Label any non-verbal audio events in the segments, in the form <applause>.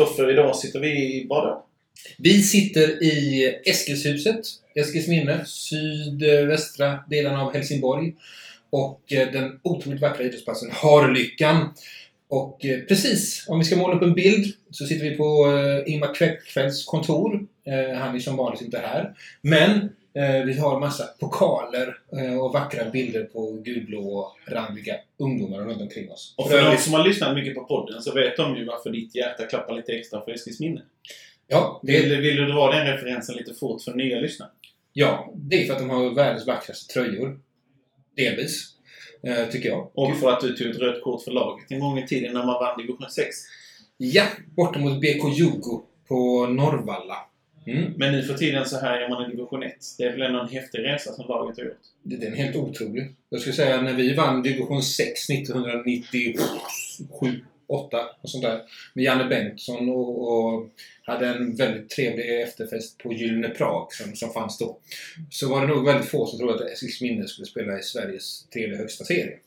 Kristoffer, idag sitter vi i var då? Vi sitter i Eskilshuset, Eskilsminne, sydvästra delen av Helsingborg. Och eh, den otroligt vackra idrottsplatsen Harlyckan. Och eh, precis, om vi ska måla upp en bild, så sitter vi på eh, Ingmar Kväckfeldts kontor. Han är som vanligt inte här. Men vi har massa pokaler eh, och vackra bilder på gulblå randiga ungdomar runt omkring oss. Och För de som har lyssnat mycket på podden så vet de ju varför ditt hjärta klappar lite extra för Eskilsminne. Ja, det Vill, vill du dra den referensen lite fort för nya lyssnare? Ja, det är för att de har världens vackraste tröjor. Delvis. Eh, tycker jag. Och för att du tog ett rött kort för laget en gång i tiden när man vann division 6. Ja, borta mot BK Jugo på Norrvalla. Mm. Men nu för tiden så här är man i division 1. Det är väl ändå en häftig resa som laget har gjort. Det är helt otrolig. Jag skulle säga när vi vann division 6 1997, 8 och sånt där. Med Janne Bengtsson och, och hade en väldigt trevlig efterfest på Gyllene Prag som, som fanns då. Så var det nog väldigt få som trodde att Eskilsminne skulle spela i Sveriges tredje högsta serie.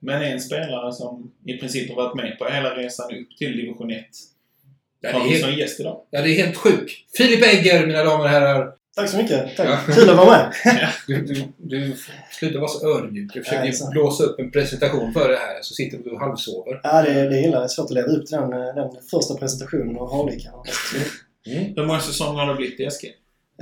Men en spelare som i princip har varit med på hela resan upp till division 1 Ja, har det, vi är som helt, gäst idag. ja, det är helt sjuk. Filip Egger, mina damer och herrar. Tack så mycket. Tack. Ja. Kul att vara med. <laughs> Du, du, du slutar vara så ödmjuk. Jag försöker sant. blåsa upp en presentation för det här, så sitter du och halvsover. Ja, det, det är illa. Det är svårt att leva upp till den, eh, den första presentationen av Harlika. Mm. Hur många säsonger har det blivit i Eskil?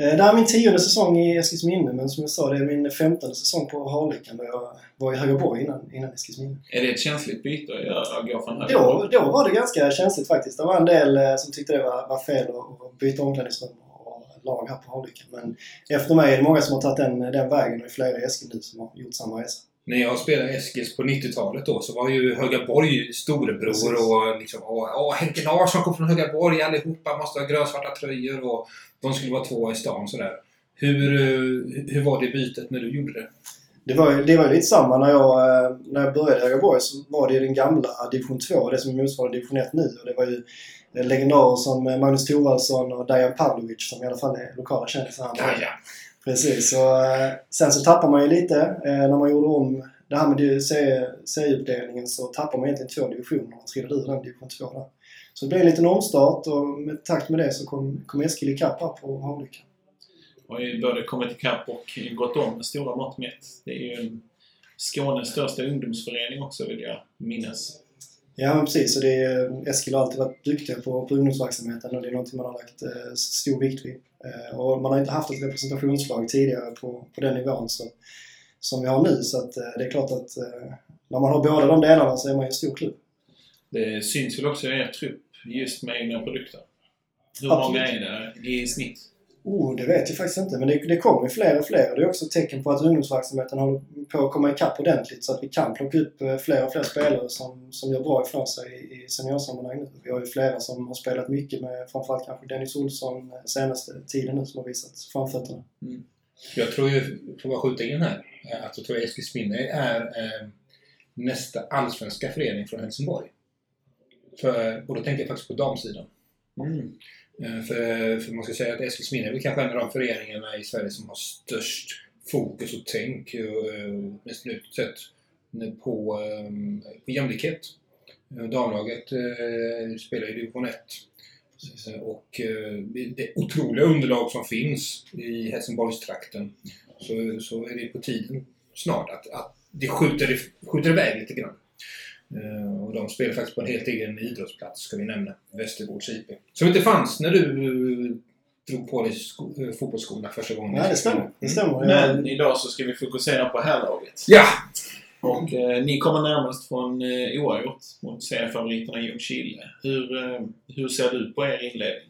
Eh, Det här är min tionde säsong i Eskilsminne, men som jag sa, det är min femtonde säsong på Harlika. Men jag var i Högaborg innan, innan Eskilsminne. Är det ett känsligt byte att göra, att gå från? Då, då var det ganska känsligt faktiskt. Det var en del eh, som tyckte det var, var fel att byta omklädningsrum och lag här på Harlika. Men efter mig är det många som har tagit den, den vägen och det är flera i Eskil nu som har gjort samma resa. När jag spelade Eskils på 90-talet då så var ju Högaborg storebror Precis. och liksom åh, Henke Larsson kom från Högaborg allihopa måste ha grönsvarta tröjor och de skulle vara två i stan sådär. Hur, eh, hur var det bytet när du gjorde det? Det var det var lite samma när jag, eh, när jag började i Högaborg så var det den gamla division 2, det som motsvarar division 1 nu. Och det var ju legendarer som eh, Magnus Thorvaldsson och Dajan Pavlovic som i alla fall är lokala kändisar. Ja, ja. Precis. Och, eh, sen så tappar man ju lite. Eh, när man gjorde om det här med serieuppdelningen så tappar man egentligen två divisioner och trillade ur den division 2 där. Så det blev en liten omstart och med takt med det så kom, kom Eskil ikapp här på Harlika. har ju både kommit ikapp och gått om med stora mått mätt. Det är ju Skånes största ungdomsförening också vill jag minnas. Ja, men precis. Och det är, Eskil har alltid varit duktiga på, på ungdomsverksamheten och det är någonting man har lagt eh, stor vikt vid. Eh, och man har inte haft ett representationslag tidigare på, på den nivån så, som vi har nu. Så att, eh, det är klart att eh, när man har båda de delarna så är man ju en stor klubb. Det syns väl också i er trupp just med egna produkter. Hur Absolut. många är det i snitt? Oh, det vet jag faktiskt inte. Men det, det kommer ju fler och fler. Det är också ett tecken på att ungdomsverksamheten håller på att komma ikapp ordentligt så att vi kan plocka upp eh, fler och fler spelare som, som gör bra ifrån sig i, i seniorsammanhang nu. Vi har ju flera som har spelat mycket med framförallt kanske Dennis Olsson eh, senaste tiden nu som har visat framfötterna. Jag tror ju, får bara skjuta in här, eh, att jag tror Eskilsminne är eh, nästa allsvenska förening från Helsingborg. För, och då tänker jag faktiskt på damsidan. Mm. Eh, för, för man ska säga att Eskilsminne är väl kanske en av de föreningarna i Sverige som har störst fokus och tänk eh, åtminstone utåt sett på, eh, på jämlikhet. Damlaget eh, spelar i division 1. Och eh, det otroliga underlag som finns i Helsingborgstrakten så, så är det på tiden snart att, att det skjuter, skjuter iväg lite grann. Eh, Och de spelar faktiskt på en helt egen idrottsplats, ska vi nämna. Västergårds IP. Som inte fanns när du eh, drog på dig sko- eh, fotbollsskorna första gången. Nej, det stämmer. Det Mm. stämmer. Men idag så ska vi fokusera på herrlaget. Ja! Och eh, ni kommer närmast från eh, oavgjort mot seriefavoriterna Ljungskile. Hur, eh, hur ser du på er inledning?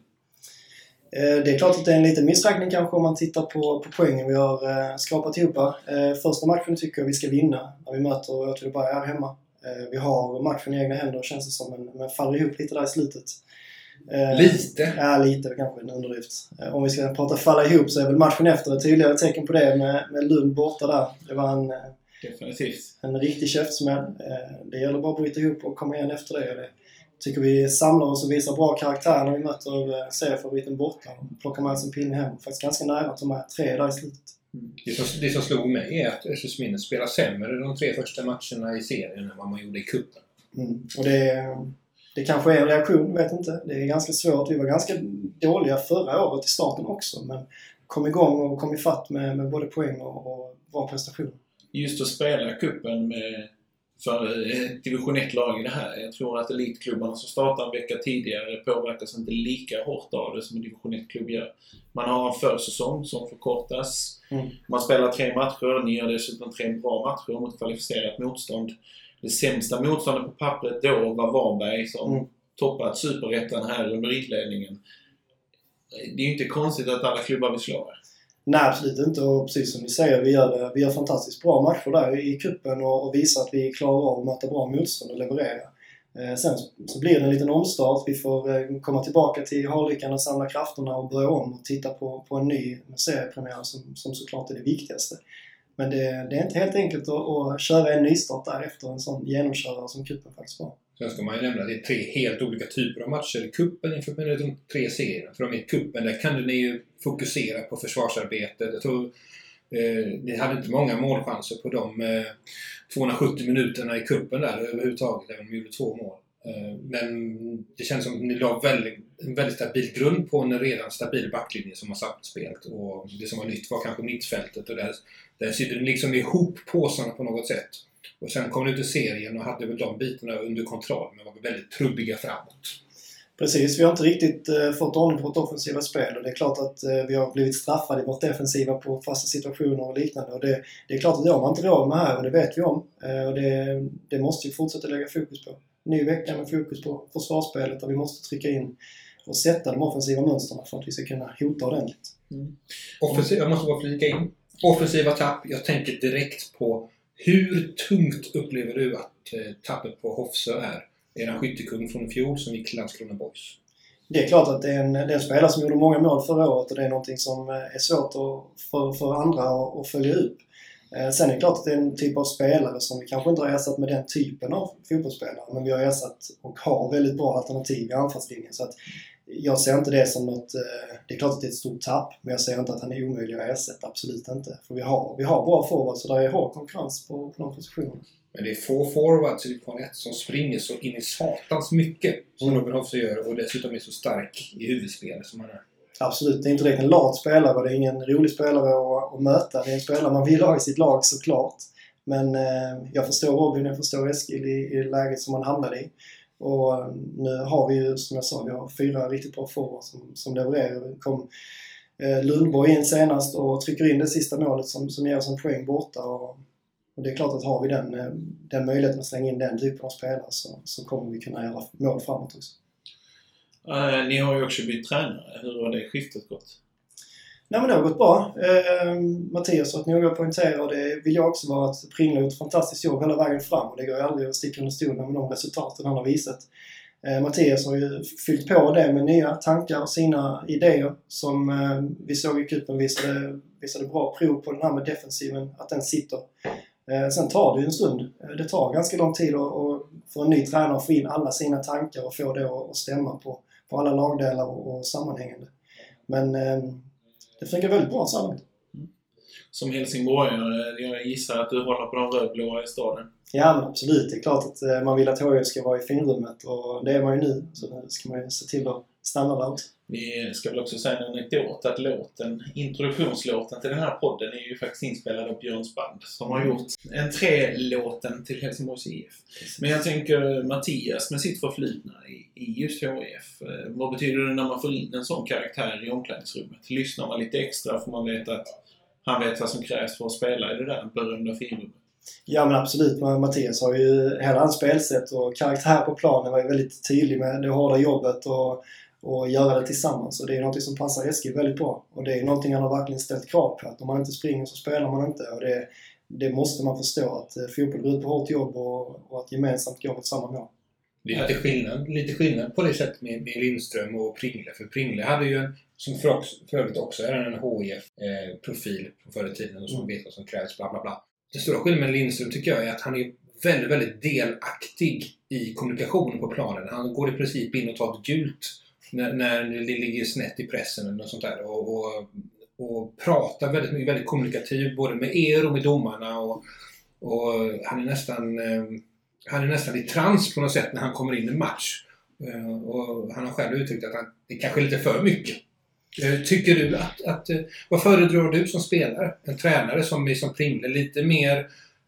Eh, Det är klart att det är en liten missräkning kanske om man tittar på, på poängen vi har eh, skrapat ihop. Eh, Första matchen tycker jag vi ska vinna när vi möter Åtvidaberg här hemma. Eh, Vi har matchen i egna händer känns det som, men, men faller ihop lite där i slutet. Eh, Lite. Ja, lite kanske en underdrift. Eh, Om vi ska prata falla ihop så är väl matchen efter ett tydligare tecken på det med, med Lund borta där. Det var en, Definitivt. en riktig käftsmäll. Det gäller bara att bryta ihop och komma igen efter det. Det tycker vi samlar oss och visar bra karaktär när vi möter seriefavoriten borta. Plockar med oss en pinne hem. Faktiskt ganska nära att ta med tre där i slutet. Det som, det som slog mig är att Eskilsminne spelar sämre de tre första matcherna i serien än vad man gjorde i cupen. Mm. Och det, det kanske är en reaktion, vet inte. Det är ganska svårt. Vi var ganska dåliga förra året i starten också men kom igång och kom ifatt med, med både poäng och, och bra prestation. Just att spela kuppen med för ett division 1-lag i det här. Jag tror att elitklubbarna som startar en vecka tidigare påverkas inte lika hårt av det som en division 1-klubb gör. Man har en försäsong som förkortas. Mm. Man spelar tre matcher. Ni gör dessutom tre bra matcher mot kvalificerat motstånd. Det sämsta motståndet på pappret då var Varberg som Mm. toppat superettan här under inledningen. Det är ju inte konstigt att alla klubbar vill slå er. Nej, absolut inte. Och precis som ni säger, vi gör, vi gör fantastiskt bra matcher där i kuppen och, och visar att vi klarar av att möta bra motstånd och leverera. Eh, sen så blir det en liten omstart. Vi får eh, komma tillbaka till Harlyckan och samla krafterna och börja om och titta på, på en ny seriepremiär som, som såklart är det viktigaste. Men det, det är inte helt enkelt att, att köra en nystart där efter en sån genomkörare som kuppen faktiskt var. Sen ska man ju nämna att det är tre helt olika typer av matcher i kuppen inför de tre serierna. För de i kuppen där kan ni ju fokusera på försvarsarbetet. Jag tror eh, ni hade inte många målchanser på de eh, 270 minuterna i kuppen där överhuvudtaget, även om ni gjorde två mål. Eh, men det känns som att ni la väldigt, en väldigt stabil grund på en redan stabil backlinje som har satt spelet. Och det som var nytt var kanske mittfältet och där, där sitter ni liksom ihop påsarna på något sätt. Och sen kom ut i serien och hade väl de bitarna under kontroll, men var väldigt trubbiga framåt. Precis, vi har inte riktigt eh, fått ordning på vårt offensiva spel och det är klart att eh, vi har blivit straffade i vårt defensiva på fasta situationer och liknande. Och det, det är klart att det har man inte råd med här och det vet vi om. Eh, och det, det måste vi fortsätta lägga fokus på. Ny vecka med fokus på försvarsspelet där vi måste trycka in och sätta de offensiva mönstren för att vi ska kunna hota ordentligt. Offensiv, jag måste bara flika in. Offensiva tapp. Jag tänker direkt på hur tungt upplever du att eh, tappet på Hofsö är? Eran skyttekung från i fjol som gick till Landskrona Boys. Det är klart att det är, en, det är en spelare som gjorde många mål förra året och det är någonting som eh, är svårt att, för, för andra att, att följa upp. Eh, Sen är det klart att det är en typ av spelare som vi kanske inte har ersatt med den typen av fotbollsspelare. Men vi har ersatt och har väldigt bra alternativ i anfallslinjen. Så att jag ser inte det som något... eh, Det är klart att det är ett stort tapp, men jag ser inte att han är omöjlig att ersätta. Absolut inte. För vi har, vi har bra forwards och där är hård konkurrens på, på de positionerna. Men det är få forwards i division 1 som springer så in i satans mycket som Mm. Robin Hofsö gör och dessutom är så stark i huvudspelet som han är. Absolut, det är inte direkt en lat spelare och det är ingen rolig spelare att, att möta. Det är en spelare man vill ha i sitt lag såklart. Men eh, jag förstår Robin, jag förstår Eskil i, i läget som han hamnade i. Och eh, nu har vi ju, som jag sa, vi har fyra riktigt bra forwards som, som levererar. Det kom eh, Lundborg in senast och trycker in det sista målet som, som ger oss en poäng borta. Och, och det är klart att har vi den, eh, den möjligheten att slänga in den typen av spelare så, så kommer vi kunna göra mål framåt också. Eh, ni har ju också bytt tränare. Hur har det skiftet gått? Nej men det har gått bra. Eh, ehm, Mattias har varit noga och poängtera och det vill jag också vara att Pringle har gjort ett fantastiskt jobb hela vägen fram och det går ju aldrig att sticka under stolen med de resultaten han har visat. Eh, Mattias har ju fyllt på det med nya tankar och sina idéer som eh, vi såg i cupen visade, visade bra prov på den här med defensiven, att den sitter. Eh, sen tar det ju en stund. Eh, det tar ganska lång tid att, att för en ny tränare att få in alla sina tankar och få det att, stämma på, på alla lagdelar och, och sammanhängande. Men eh, det funkar väldigt bra så här långt. Som helsingborgare, jag gissar att du håller på de rödblåa i staden. Ja men absolut. Det är klart att eh, man vill att HIF ska vara i finrummet och det är man ju nu. Så nu ska man ju se till att också. Vi ska väl också säga en anekdot att låten, introduktionslåten till den här podden är ju faktiskt inspelad av Björns band som har gjort en tre-låten till Helsingborgs IF. Men jag tänker Mattias med sitt förflutna i, i just HIF. Eh, vad betyder det när man får in en sån karaktär i omklädningsrummet? Lyssnar man lite extra får man veta att han vet vad som krävs för att spela i det där berömda finrummet. Ja men absolut. Mattias har ju hela hans spelsätt och karaktär på planen var ju väldigt tydlig med det hårda jobbet och, och göra det tillsammans. Och det är något som passar Eskil väldigt bra. Och det är någonting han har verkligen ställt krav på. Att om man inte springer så spelar man inte. Och det, det måste man förstå att eh, fotboll går ut på hårt jobb och, och att gemensamt gå mot samma mål. Det är lite skillnad, lite skillnad på det sättet med, med Lindström och Pringle. För Pringle hade ju en, som för, för övrigt också är en HIF-profil från förr i tiden och som Mm. vet vad som krävs, bla bla bla. Den stora skillnaden med Lindström tycker jag är att han är väldigt, väldigt delaktig i kommunikationen på planen. Han går i princip in och tar ett gult när, när det ligger snett i pressen eller något sånt där. Och, och, och pratar väldigt mycket, väldigt kommunikativ både med er och med domarna. Och, och han är nästan eh, han är nästan i trans på något sätt när han kommer in i match. Eh, och han har själv uttryckt att han, det kanske är lite för mycket. Eh, tycker du att, att vad föredrar du som spelare? En tränare som är som Pringle, lite mer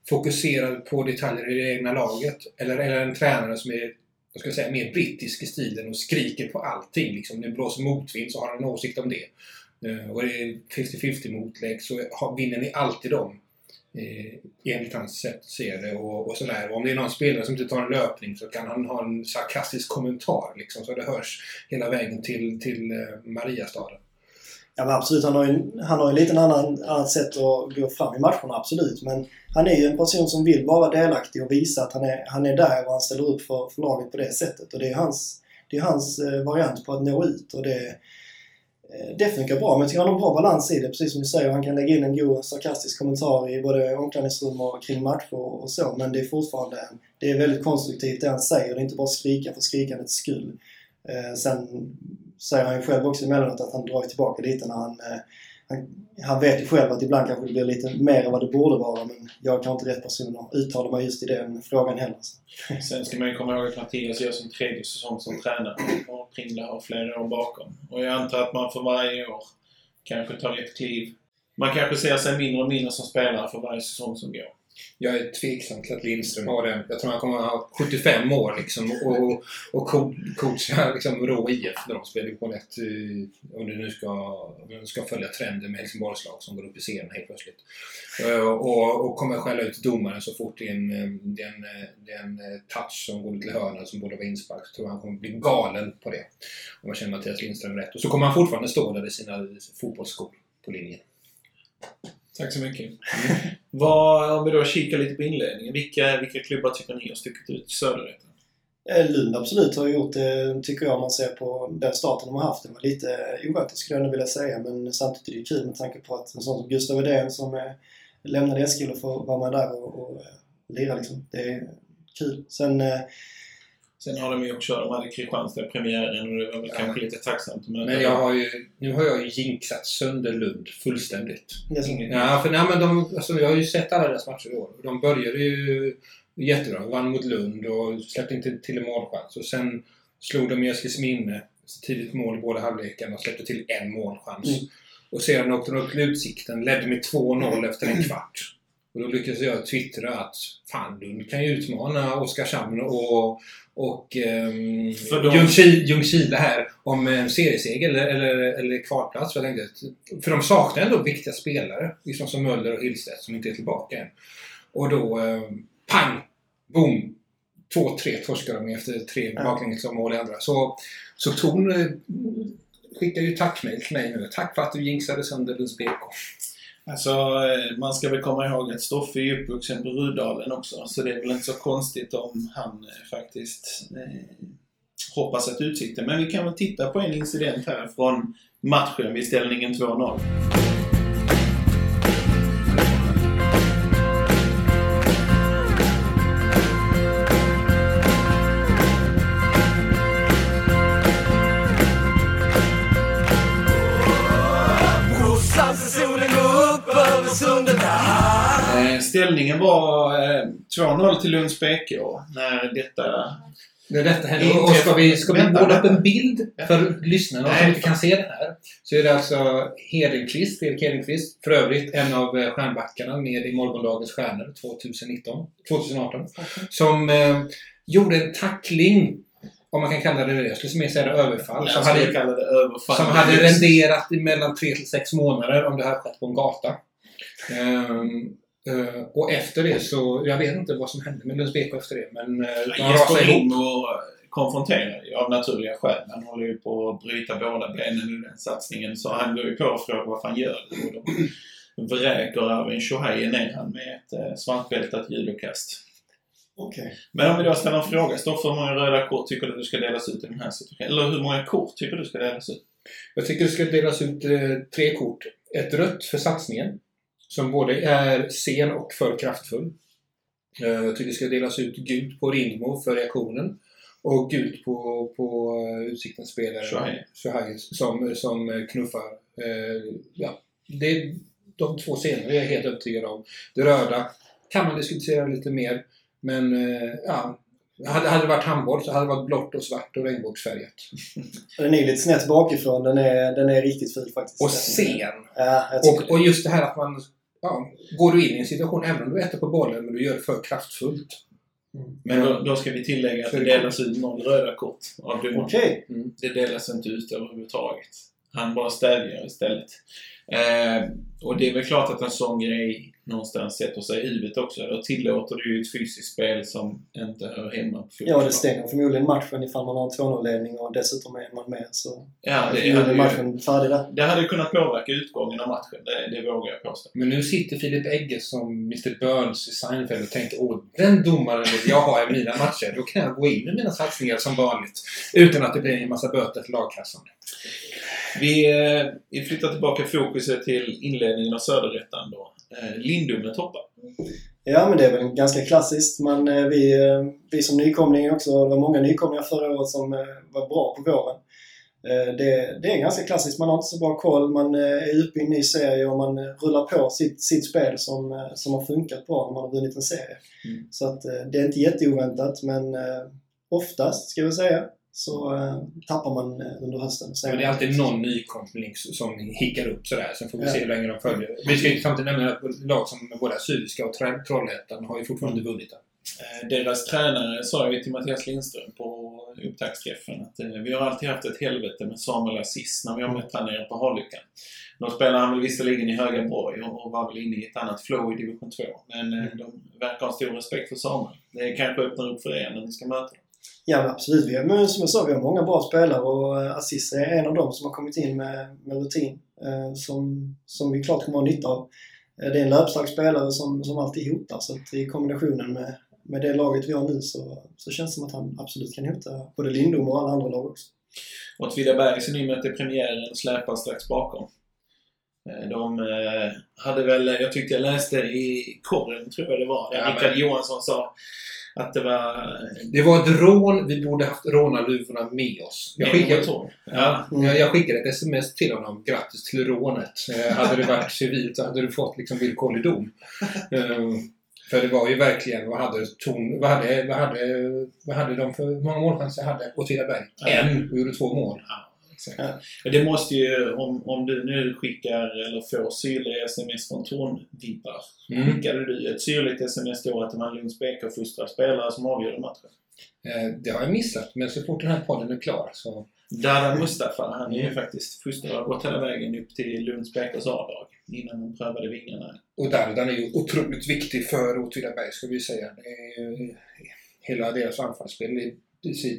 fokuserad på detaljer i det egna laget? Eller, eller en tränare som är jag ska säga, mer brittisk i stilen och skriker på allting. Liksom, det blåser motvind så har han en åsikt om det. Eh, och det är 50-50 motlägg så har, vinner ni alltid dem. Eh, enligt hans sätt att se det och, och sådär. Och om det är någon spelare som inte tar en löpning så kan han ha en sarkastisk kommentar liksom, så det hörs hela vägen till, till eh, Mariastaden. Ja men absolut, han har ju, han har ju lite annan, annat sätt att gå fram i matcherna, absolut. Men han är ju en person som vill vara delaktig och visa att han är, han är där och han ställer upp för, för laget på det sättet. Och det är hans, det är hans eh, variant på att nå ut och det, eh, det funkar bra. Men jag tycker han har en bra balans i det, precis som du säger. Han kan lägga in en god sarkastisk kommentar i både omklädningsrum och kring matcher och så. Men det är fortfarande det är väldigt konstruktivt det han säger. Det är inte bara skrika för skrikandets skull. Eh, sen säger han ju själv också emellanåt att han drar tillbaka lite när han, eh, han, han vet ju själv att ibland kanske det blir lite mer än vad det borde vara men jag är kanske inte rätt person att uttala mig just i den frågan heller. Sen ska man ju komma ihåg att Mattias gör sin tredje säsong som tränare och Pringla har flera år bakom. Och jag antar att man för varje år kanske tar ett kliv. Man kanske ser sig mindre och mindre som spelare för varje säsong som går. Jag är tveksam till att Lindström har den. Jag tror han kommer att ha 75 år liksom och, och coacha liksom Rå IF när de spelar på ett om du nu ska, du ska följa trenden med Helsingborgslag som går upp i serien helt plötsligt. Eh, och, och kommer skälla ut domaren så fort det är en, det är en, det är en eh, touch som går till hörnet som borde vara inspark så tror jag han kommer bli galen på det. Om jag känner Mattias Lindström rätt. Och så kommer han fortfarande stå där i sina fotbollsskor på linjen. Tack så mycket. <laughs> Vad, om vi då kikar lite på inledningen. Vilka, vilka klubbar tycker ni har stuckit ut i söderrätten? Eh, Lund absolut har gjort det, tycker jag, om man ser på den starten de har haft. Det var lite oväntat skulle jag vilja säga, men samtidigt är det kul med tanke på att en sån som Gustav Edén som eh, lämnade Eskil och får vara med där och, och eh, lira liksom. Det är kul. Sen Sen har de ju också, de hade Kristianstad-premiären och det var väl Ja. kanske lite tacksamt. Men, Men jag har ju, nu har jag ju jinxat sönder Lund fullständigt. Inget- Ja, för nej, men de, alltså, jag har ju sett alla deras matcher i år. De började ju jättebra. Vann mot Lund och släppte inte till en målchans. Och sen slog de Eskilsminne. Tidigt mål i båda halvlekarna och släppte till en målchans. Mm. Och sedan åkte de upp till Utsikten, ledde med 2-0 efter en kvart. Och då lyckades jag twittra att fan, Lund kan ju utmana Oskarshamn och, och um, de- Ljungskile, Ljungskile här om en serieseger eller, eller, eller kvalplats. För, jag tänkte, för de saknar ändå viktiga spelare, liksom som Möller och Hillstedt som inte är tillbaka än. Och då, eh, pang! Boom! 2-3 torskar de efter tre Ja. baklängesmål i andra. Så, så Torn eh, skickar ju tackmail till mig nu. Tack för att du jinxade sönder Lunds BK. Alltså, eh, man ska väl komma ihåg att Stoffe är ju uppvuxen på Rudalen också. Så det är väl inte så konstigt om han eh, faktiskt eh, hoppas att utsikten. Men vi kan väl titta på en incident här från matchen vid ställningen 2-0. Ställningen var eh, 2-0 till Lunds BK när detta... Det är detta här. Och ska vi, ska vi måla upp en bild för lyssnarna Nej. som inte kan se det här? Så är det alltså Hedenqvist, Fredrik Hedenqvist, för övrigt en av eh, stjärnbackarna med i Morgondagens stjärnor 2019, 2018, som eh, gjorde en tackling, om man kan kalla det det, jag skulle mer säga det överfall, som hade, kalla det överfall. som hade renderat i mellan 3 till 6 månader om det hade skett på en gata. Ehm, eh, och efter det så, jag vet inte vad som hände med Lunds BK efter det, men eh, de rasade ihop. Och konfronterar ju av naturliga skäl. Han håller ju på att bryta båda benen i den satsningen. Så han går ju på och frågar vad fan gör du? Och de vräker Arvin Shohei ner han med ett eh, svartbältat judokast. Okej. Men om vi då ställer en fråga. Stoffe, hur många röda kort tycker du ska delas ut i den här situationen? Eller hur många kort tycker du ska delas ut? Jag tycker det ska delas ut eh, tre kort. Ett rött för satsningen, som både är sen och för kraftfull. Eh, jag tycker det ska delas ut gult på Rindmo för reaktionen. Och gult på, på eh, Utsiktens spelare. Shohei, som, som knuffar. Eh, ja, det är de två senare jag är helt övertygad om. Det röda kan man diskutera lite mer. Men ja, Hade, hade det varit handboll så hade det varit blått och svart och regnbågsfärgat. Den är lite snett bakifrån. Den är, den är riktigt ful faktiskt. Och sen. Ja, jag Och, och just det här att man... Ja, går du in i en situation, även om du äter på bollen, men du gör det för kraftfullt. Men då, då ska vi tillägga att det delas ut noll röda kort av domaren. Okej. Det delas inte ut överhuvudtaget. Han bara stävjar istället. Eh, och det är väl klart att en sån grej någonstans sätter sig i huvudet också. Då tillåter du ju ett fysiskt spel som inte hör hemma på fotboll. Ja, det stänger förmodligen matchen ifall man har en 2-0-ledning och dessutom är man med. Så Ja, det, är hade ju, matchen färdig där. det hade kunnat påverka utgången av matchen. Det, det vågar jag påstå. Men nu sitter Filip Egge som Mr Burns i Seinfeld och tänker åh, den domaren vill jag ha i mina matcher. Då kan jag gå in i mina satsningar som vanligt. Utan att det blir en massa böter till lagkassan. Vi, eh, vi flyttar tillbaka fokuset till inledningen av Söderettan då. Eh, Lindome toppar. Ja, men det är väl ganska klassiskt. Man, eh, vi, eh, vi som nykomling också, det var många nykomlingar förra året som var bra på våren. Det, det är ganska klassiskt. Man har inte så bra koll. Man är uppe i en ny serie och man rullar på sitt, sitt spel som, som har funkat bra när man har vunnit en serie. Mm. Så att det är inte jätteoväntat, men oftast, ska vi säga, så eh, tappar man eh, under hösten. Sen- det är alltid någon nykomling som hickar upp sådär. Sen får vi Ja. se hur länge de följer. Vi ska ju samtidigt nämna att lag som både Syriska och Troll- Trollhättan har ju fortfarande vunnit den. Eh, Deras tränare sa ju till Mattias Lindström på upptaktsträffen att eh, vi har alltid haft ett helvete med Samuel Aziz när vi har mött han nere på Harlyckan. Då spelar han väl visserligen i Högaborg och och var väl inne i ett annat flow i division 2. Men eh, de verkar ha stor respekt för Samuel. Det kanske öppnar upp för er när ni ska möta dem. Ja, men absolut. Vi har, men som jag sa, vi har många bra spelare och eh, Aziz är en av dem som har kommit in med, med rutin eh, som, som vi klart kommer att ha nytta av. Eh, det är en löpstark spelare som, som alltid hotar så att i kombinationen med, med det laget vi har nu så, så känns det som att han absolut kan hota både Lindom och alla andra lag också. Åtvidaberg som ni mötte premiären släpar strax bakom. De hade väl, jag tyckte jag läste i korren, tror jag det var, där Ja, Rickard Johansson sa att det var... Det var ett rån. Vi borde haft rånarluvorna med oss. Jag skickade, Ja. ja, jag, jag skickade ett sms till honom. Grattis till rånet. Eh, hade det varit civilt så hade du fått liksom villkorlig dom. Eh, för det var ju verkligen, vad hade ton, vad hade, vad hade, vad hade de för, många målchanser hade Åtvidaberg? En och gjorde två mål. Ja, exakt. Ja. Det måste ju, om, om du nu skickar eller får syrliga sms från Tornvibbar. Mm. Skickade du ett syrligt sms då att man Lunds BK fostrar spelare som avgör matchen? Eh, det har jag missat, men så fort den här podden är klar så... Dada Mustafa, han är ju Mm. faktiskt fostrad och gått hela vägen upp till Lunds BKs A-lag innan han prövade vingarna. Och Dardan är ju otroligt viktig för Åtvidaberg, ska vi säga. Det hela deras anfallsspel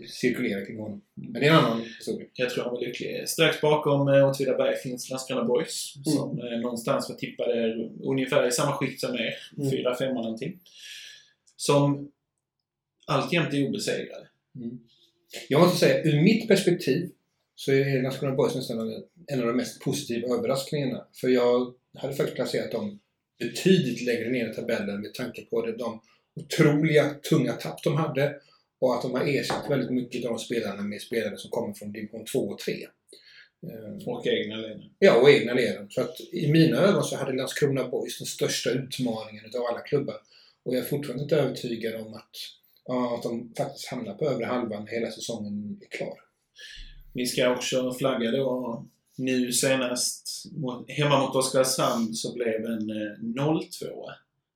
cirkulerar kring honom. Men det är en annan historia. Jag tror han var lycklig. Strax bakom eh, Åtvidaberg finns Landskrona Boys Mm. som eh, någonstans var tippade ungefär i samma skikt som er. Mm. Fyra, femma någonting. Som alltjämt är obesegrade. Jag måste säga, ur mitt perspektiv så är Landskrona Boys nästan en av de mest positiva överraskningarna. För jag hade faktiskt placerat dem betydligt längre ner i tabellen med tanke på det, de otroliga tunga tapp de hade och att de har ersatt väldigt mycket av de spelarna med spelare som kommer från division 2 och 3. Eh, Och egna leden. Ja, och egna leden. Så att i mina ögon så hade Landskrona Boys den största utmaningen utav alla klubbar. Och jag är fortfarande inte övertygad om att, ja, att de faktiskt hamnar på övre halvan hela säsongen är klar. Vi ska också flagga då. Nu senast hemma mot Oskarshamn så blev en eh, 0-2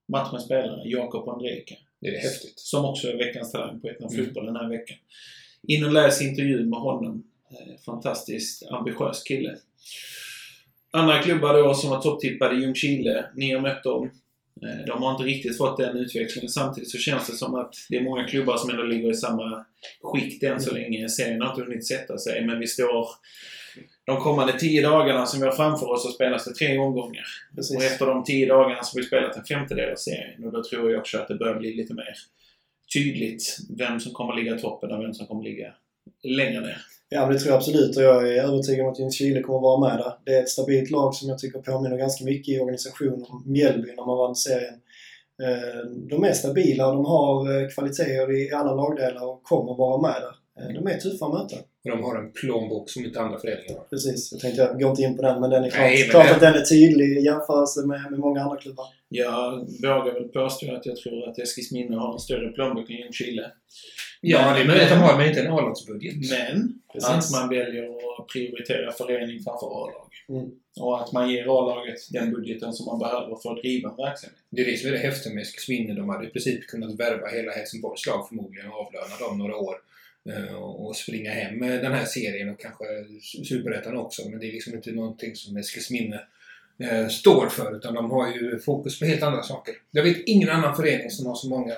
matchens spelare, Jakob Andrejka. Det är häftigt. Som också är veckans talang på Ettan Mm. Fotboll den här veckan. In och läs intervjun med honom. Eh, Fantastiskt ambitiös kille. Andra klubbar då som var topptippade, Ljungskile. Ni har mött dem. Eh, De har inte riktigt fått den utvecklingen. Samtidigt så känns det som att det är många klubbar som ändå ligger i samma skikt än så länge. Serien har inte hunnit sätta sig, men vi står de kommande tio dagarna som vi har framför oss så spelas det tre omgångar. Precis. Och efter de tio dagarna så har vi spelat en femtedel av serien. Och då tror jag också att det börjar bli lite mer tydligt vem som kommer ligga i toppen och vem som kommer ligga längre ner. Ja, men det tror jag absolut och jag är övertygad om att Ljungskile kommer vara med där. Det är ett stabilt lag som jag tycker påminner ganska mycket i organisation om Mjällby när man vann serien. Eh, De är stabila och de har eh, kvaliteter i alla lagdelar och kommer vara med där. Eh, De är tuffa att möta. Och de har en plånbok som inte andra föreningar har. Precis. Jag tänkte, jag går inte in på den men den är klart, Nej, men klart det- att den är tydlig i jämförelse med, med många andra klubbar. Jag vågar väl påstå att jag tror att Eskilsminne har en större plånbok än Ljungskile. Ja, det är möjligt att de har, men inte en A-lagsbudget. Men Precis. att man väljer att prioritera förening framför A-lag. Mm. Och att man ger A-laget den budgeten som man behöver för att driva en verksamhet. Det är det som är det häftiga med Eskilsminne. De hade i princip kunnat värva hela Helsingborgs lag förmodligen och avlöna dem några år. eh, Och springa hem med den här serien och kanske Superettan också. Men det är liksom inte någonting som Eskilsminne eh, står för. Utan de har ju fokus på helt andra saker. Jag vet ingen annan förening som har så många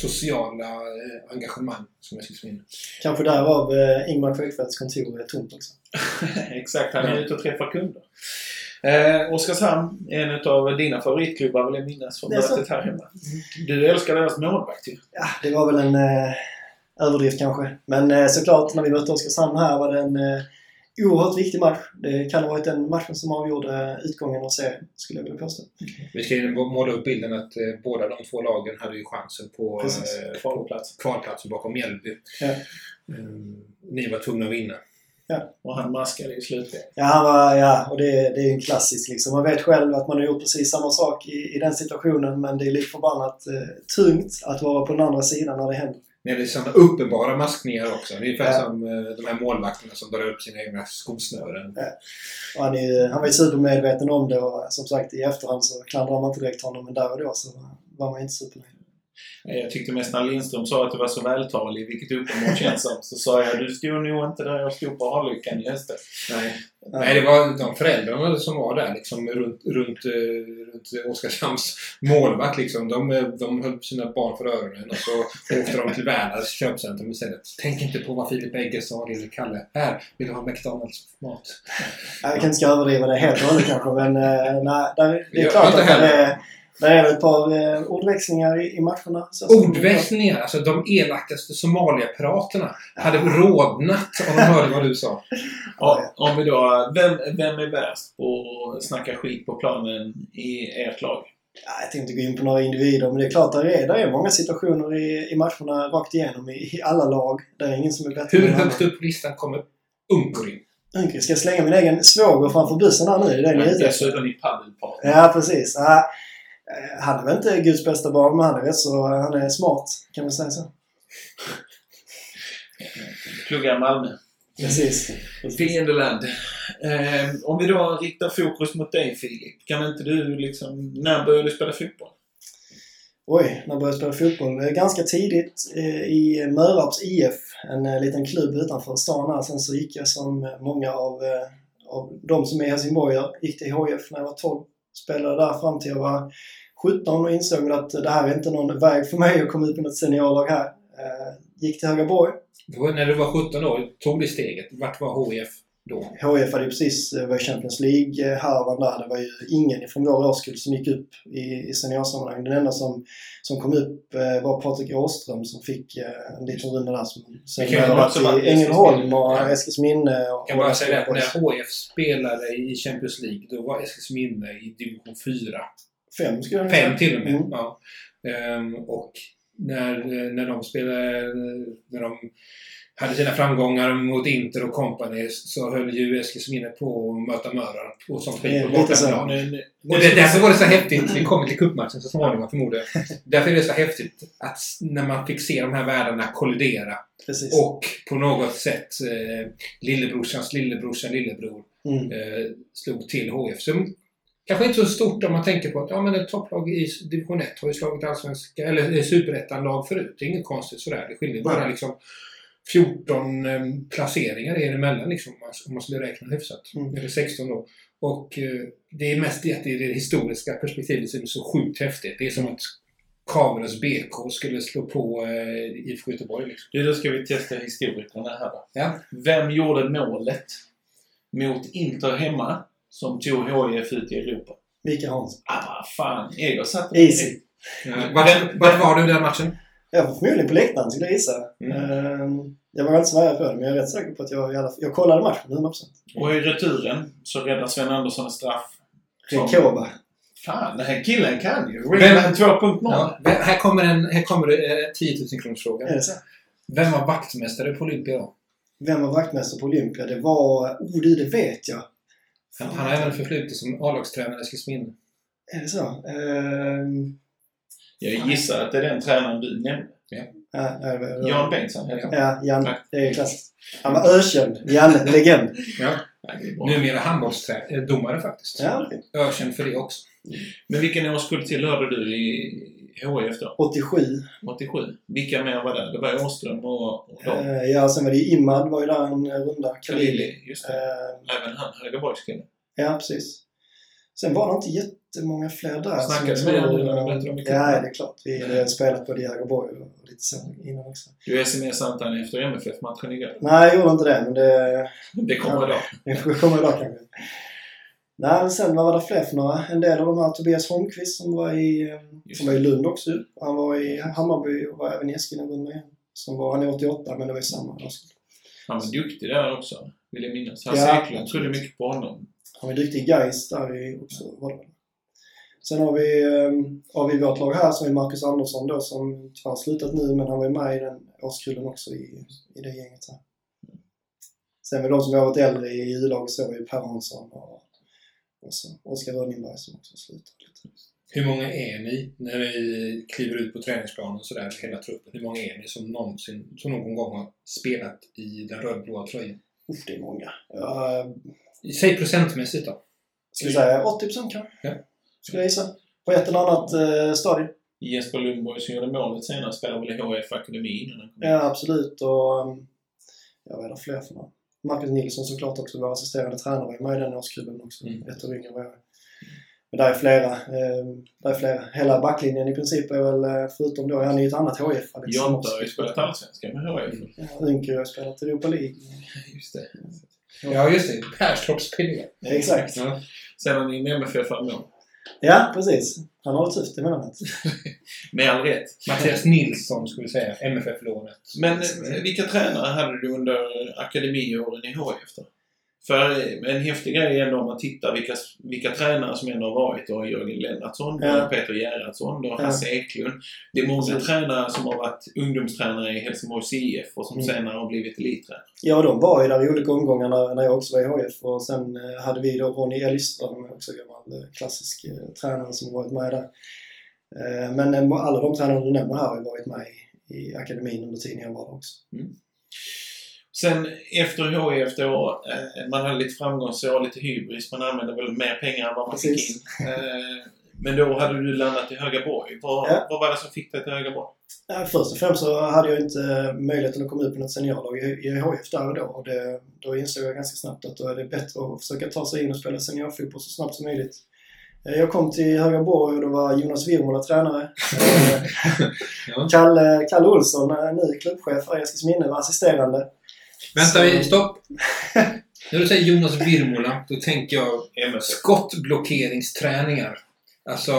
sociala eh, engagemang som Eskilsminne. Kanske därav eh, Ingmar Sjöfeldts kontor är tomt också. <laughs> Exakt, han är ute och träffar kunder. Eh, Oskarshamn är en av dina favoritklubbar vill jag minnas från mötet här hemma. Du älskar deras målvakt ju. Ja, det var väl en eh, överdrift kanske. Men eh, såklart, när vi mötte Oskarshamn här var det en eh, oerhört viktig match. Det kan ha varit den matchen som avgjorde utgången av serien, skulle jag vilja påstå. Vi ska ju måla upp bilden att eh, båda de två lagen hade ju chansen på Precis. eh, Kvalplats. kvalplatsen bakom Mjällby. Ja. Mm, ni var tvungna att vinna. Och han maskade i slutspelet. Ja, han var, ja och det, det är ju en klassisk liksom. Man vet själv att man har gjort precis samma sak i, i den situationen men det är lite förbannat eh, tungt att vara på den andra sidan när det händer. Nej, det är sådana uppenbara maskningar också. Ungefär Ja. som eh, de här målvakterna som drar upp sina egna skosnören. Och han, är, han var ju supermedveten om det och som sagt i efterhand så klandrar man inte direkt honom men där och då så var man inte supernöjd. Eh, Jag tyckte mest när Lindström sa att du var så vältalig, vilket uppenbart känns som, så sa jag du stod nog inte där jag stod på Harlyckan i höstas. Nej. Nej, det var de föräldrarna som var där liksom runt, runt, eh, runt Oskarshamns målvakt. Liksom. De, eh, de höll sina barn för öronen och så åkte de till Werners köpcentrum istället. Tänk inte på vad Filip Egge sa, lille Kalle. Här, vill du ha McDonalds mat? Jag kanske inte ska överdriva det helt och hållet kanske men nej, det är klart att det är, det är ett par eh, ordväxlingar i, i matcherna. Ordväxlingar, alltså de elakaste Somaliapiraterna hade rodnat om de hörde vad du sa. <laughs> Ja, om vi då, vem, vem är värst på att snacka skit på planen i ert lag? Ja, jag tänkte inte gå in på några individer, men det är klart att det är, det är många situationer i, i matcherna rakt igenom i, i alla lag. Det är ingen som är bättre Hur annan. upp på listan kommer Unkurin? Unke, Ska jag slänga min egen svåger framför bussen här nu? Det är det ni är ute? Dessutom i paddelpartner. Ja, precis. Ja, han är väl inte Guds bästa barn, men han är rätt så... Han är smart, kan man säga så. Pluggar Malmö. Precis. Fiendeland. Eh, om vi då riktar fokus mot dig Filip. Kan inte du liksom... När började du spela fotboll? Oj, när jag började spela fotboll? Eh, Ganska tidigt eh, i Mörarps IF, en eh, liten klubb utanför stan här. Sen så gick jag som många av, eh, av de som är helsingborgare, gick till HIF när jag var 12. Spelade där fram till jag var 17 och insåg att det här är inte någon väg för mig att komma upp i något seniorlag här. Eh, Gick till Högaborg. Det när du var 17 år, tog det steget. Vart var HIF då? HIF hade ju precis eh, var i Champions League-härvan där. Det var ju ingen ifrån vår årskull som gick upp i, i seniorsammanhang. Den enda som, som kom upp eh, var Patrik Åström som fick eh, en liten runda där. Som sen Det har varit i Ängelholm och Ja. Eskilsminne. Och Jag kan bara säga att när HIF spelade i Champions League, då var Eskilsminne i division 4. Fem skulle jag Fem till och med. Mm. Ja. Ehm, och när, när de spelade, när de hade sina framgångar mot Inter och company så höll ju Eskilsminne på att möta Mörarp och är skit på bortaplan. Och det, därför var det så häftigt. Vi kommer till cupmatchen så småningom förmodligen. Därför är det så häftigt att när man fick se de här världarna kollidera Precis. och på något sätt eh, lillebrorsans lillebrorsans lillebror Mm. eh, slog till HF. Så, kanske inte så stort om man tänker på att ja, men ett topplag i division 1 har ju slagit allsvenska, eller superettan-lag förut. Det är inget konstigt sådär. Det skiljer bara liksom 14 eh, placeringar er emellan liksom, om man- skulle räkna hyfsat. Mm. Eller 16 då. Och eh, det är mest att det är historiska perspektivet som är så sjukt häftigt. Det är som att Kamerus BK skulle slå på eh, IFK Göteborg. Liksom. du, då ska vi testa historikerna här då. Ja. Vem gjorde målet mot Inter hemma som tog HIF ut i Europa? Mikael Hansson. Ah, fan. Eger satte Easy. Vart vart var du i den matchen? Jag var förmodligen på läktaren skulle jag gissa. Mm. Ehm, Jag var inte så nära på det, men jag är rätt säker på att jag i alla fall... Jag kollade matchen 100%. Och i returen så räddar Sven Andersson en straff. Rekoba. Fan, den här killen kan ju. Vem- Ringman 2.0. Ja, här kommer en här kommer det, eh, 10 000 kronors fråga. Är det så? Vem var vaktmästare på Olympia då? Vem var vaktmästare på Olympia? Det var... Oh du, det vet jag. Han, han har även förflutit som A-lagstränare i Eskilsminne. Är det så? Ehm, Jag gissar att det är den tränaren du nämnde. Ja, ja, det var- Jan Bengtsson heter han. Ja, Jan. Tack. Det är klassiskt. Han var ökänd. Janne, legend. Ja. Nej, det är bra. Numera handbollsdomare faktiskt. Ja, okej. Ökänd för det också. Men vilken årskull tillhörde du i HIF då? 87. 87? Vilka mer var där? Det var Åström och, och. Eh, ja, sen var det ju Imad var ju där en runda. Khalili. Khalili, just det. Eh, Även han, Högaborgskillen. ja, precis. Sen var det inte jättemånga fler där. Snackade som vi det när eh, du berättade om det? Ja, det är klart. Vi hade spelat både i Jägeborg och lite så innan också. Du smsade inte han efter MFF-matchen igår? Nej, jag gjorde inte det, men det, Det kommer Ja. idag. det komma idag kanske. Nej, men sen vad var det fler för några? En del av de här, Tobias Holmqvist som var i, eh, Just som var i Lund också. Han var i Hammarby och var även i Eskilstuna igen. Som var, han är 88, men det var i samma årskull. Han var duktig där också, vill jag minnas. Hasse Ja, Eklund trodde mycket på honom. Han var duktig i Gais där i också. Var det. Sen har vi, eh, har vi vårt lag här som är Marcus Andersson då som tyvärr har slutat nu men han var med i den årskullen också i, i det gänget här. Sen var de som har varit äldre i U-laget så ju Per Hansson och, och så Oskar Rönningberg som också lite. Hur många är ni när ni kliver ut på träningsplanen och sådär, hela truppen? Hur många är ni som någonsin, som någon gång har spelat i den rödblåa tröjan? Uff, det är många. Jag Säg procentmässigt då. skulle säga 80% kanske. Ja. Skulle jag gissa. På ett eller annat eh, stadie. Jesper Lundborg som gjorde målet senast spelade väl i HIF Akademi innan han kom Ja, absolut. Och um, jag vet inte fler för några. Marcus Nilsson såklart också, vår assisterande tränare, var ju med i den årsklubben också. Mm. Ett år yngre vad jag. Men där är flera. Eh, där är flera. Hela backlinjen i princip är väl, eh, förutom då, han är ju ett annat HIF. Jonte har ju spelat allsvenskan med HIF. Ja, Ynker har spelat Europa League. Just det. Ja, just det. Perstorps. Exakt. Ja. Sen har ni en MFF mål. Ja, precis. Han har det tufft emellanåt. Med all rätt. Mattias Nilsson, skulle vi säga. MFF-lånet. Men eh, vilka tränare hade du under akademiåren i HIF då? För en häftig grej är ändå om man tittar vilka, vilka tränare som ändå har varit. då. Jörgen Lennartsson, har Ja. Peter Gerhardsson, har Ja. Hasse Eklund. Det är många Precis. tränare som har varit ungdomstränare i Helsingborgs IF och som Mm. senare har blivit elittränare. Ja, de var ju där i olika omgångar när, när jag också var i HF och sen eh, hade vi då Ronny Elgström, också gammal eh, klassisk eh, tränare som varit med där. Eh, men eh, alla de tränare du nämner här har ju varit med i, i akademin under tiden jag var där också. Sen efter HIF då, eh, man hade lite framgångsår, lite hybris, man använde väl mer pengar än vad man Precis. fick in. Eh, men då hade du landat i Högaborg. Vad, Ja. vad var det som fick dig till Högaborg? Först och främst så hade jag inte eh, möjligheten att komma ut på något seniorlag i, i HF där och då. Och det, då insåg jag ganska snabbt att då är det bättre att försöka ta sig in och spela seniorfotboll så snabbt som möjligt. Jag kom till Högaborg och då var Jonas Wirmola tränare. <laughs> Ja. Kalle, Kalle Olsson, ny klubbchef för Eskilsminne, var assisterande. Vänta, vi, stopp! <laughs> När du säger Jonas Virmola, då tänker jag skottblockeringsträningar. Alltså,